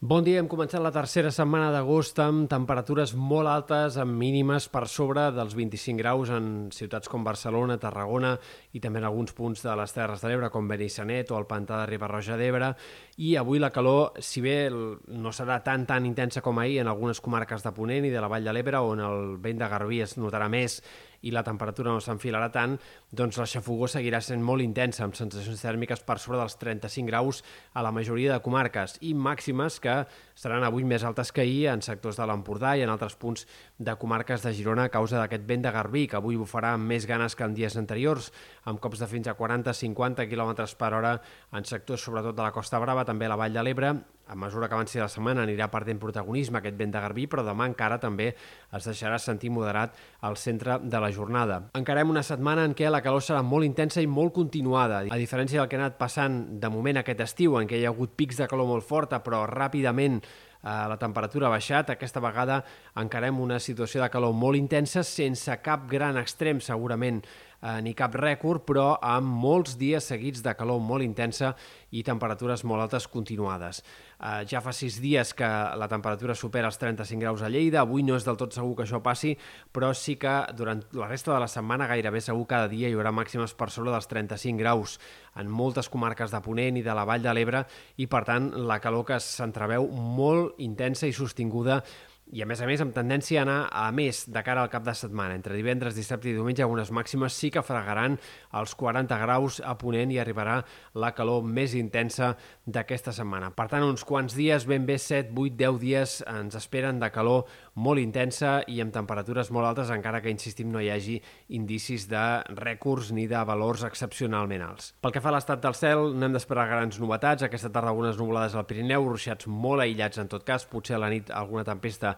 Bon dia, hem començat la tercera setmana d'agost amb temperatures molt altes, amb mínimes per sobre dels 25 graus en ciutats com Barcelona, Tarragona i també en alguns punts de les Terres de l'Ebre, com Benissanet o el Pantà de Ribarroja d'Ebre. I avui la calor, si bé no serà tan tan intensa com ahir en algunes comarques de Ponent i de la Vall de l'Ebre, on el vent de Garbí es notarà més i la temperatura no s'enfilarà tant, doncs la xafogó seguirà sent molt intensa, amb sensacions tèrmiques per sobre dels 35 graus a la majoria de comarques i màximes que seran avui més altes que ahir en sectors de l'Empordà i en altres punts de comarques de Girona a causa d'aquest vent de Garbí, que avui bufarà amb més ganes que en dies anteriors, amb cops de fins a 40-50 km per hora en sectors sobretot de la Costa Brava, també a la Vall de l'Ebre, a mesura que avanci la setmana anirà perdent protagonisme aquest vent de Garbí, però demà encara també es deixarà sentir moderat al centre de la jornada. Encarem una setmana en què la calor serà molt intensa i molt continuada. A diferència del que ha anat passant de moment aquest estiu, en què hi ha hagut pics de calor molt forta, però ràpidament eh, la temperatura ha baixat. Aquesta vegada encarem una situació de calor molt intensa, sense cap gran extrem segurament eh, ni cap rècord, però amb molts dies seguits de calor molt intensa i temperatures molt altes continuades. Eh, ja fa sis dies que la temperatura supera els 35 graus a Lleida, avui no és del tot segur que això passi, però sí que durant la resta de la setmana gairebé segur cada dia hi haurà màximes per sobre dels 35 graus en moltes comarques de Ponent i de la Vall de l'Ebre i per tant la calor que s'entreveu molt intensa i sostinguda i a més a més amb tendència a anar a més de cara al cap de setmana. Entre divendres, dissabte i diumenge algunes màximes sí que fregaran els 40 graus a Ponent i arribarà la calor més intensa d'aquesta setmana. Per tant, uns quants dies, ben bé 7, 8, 10 dies ens esperen de calor molt intensa i amb temperatures molt altes, encara que, insistim, no hi hagi indicis de rècords ni de valors excepcionalment alts. Pel que fa a l'estat del cel, no hem d'esperar grans novetats. Aquesta tarda algunes nuvolades al Pirineu, ruixats molt aïllats en tot cas, potser a la nit alguna tempesta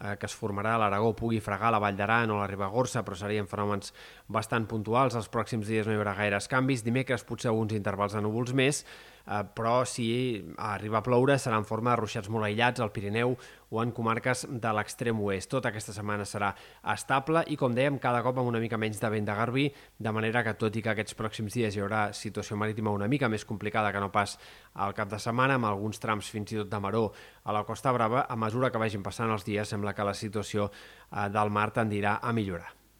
eh, que es formarà a l'Aragó pugui fregar la Vall d'Aran o la Ribagorça, però serien fenòmens bastant puntuals. Els pròxims dies no hi haurà gaires canvis. Dimecres potser alguns intervals de núvols més, eh, però si arriba a ploure serà en forma de ruixats molt aïllats al Pirineu o en comarques de l'extrem oest. Tota aquesta setmana serà estable i, com dèiem, cada cop amb una mica menys de vent de Garbí, de manera que, tot i que aquests pròxims dies hi haurà situació marítima una mica més complicada que no pas al cap de setmana, amb alguns trams fins i tot de maró a la Costa Brava, a mesura que vagin passant els dies sembla que la situació eh, del mar tendirà a millorar.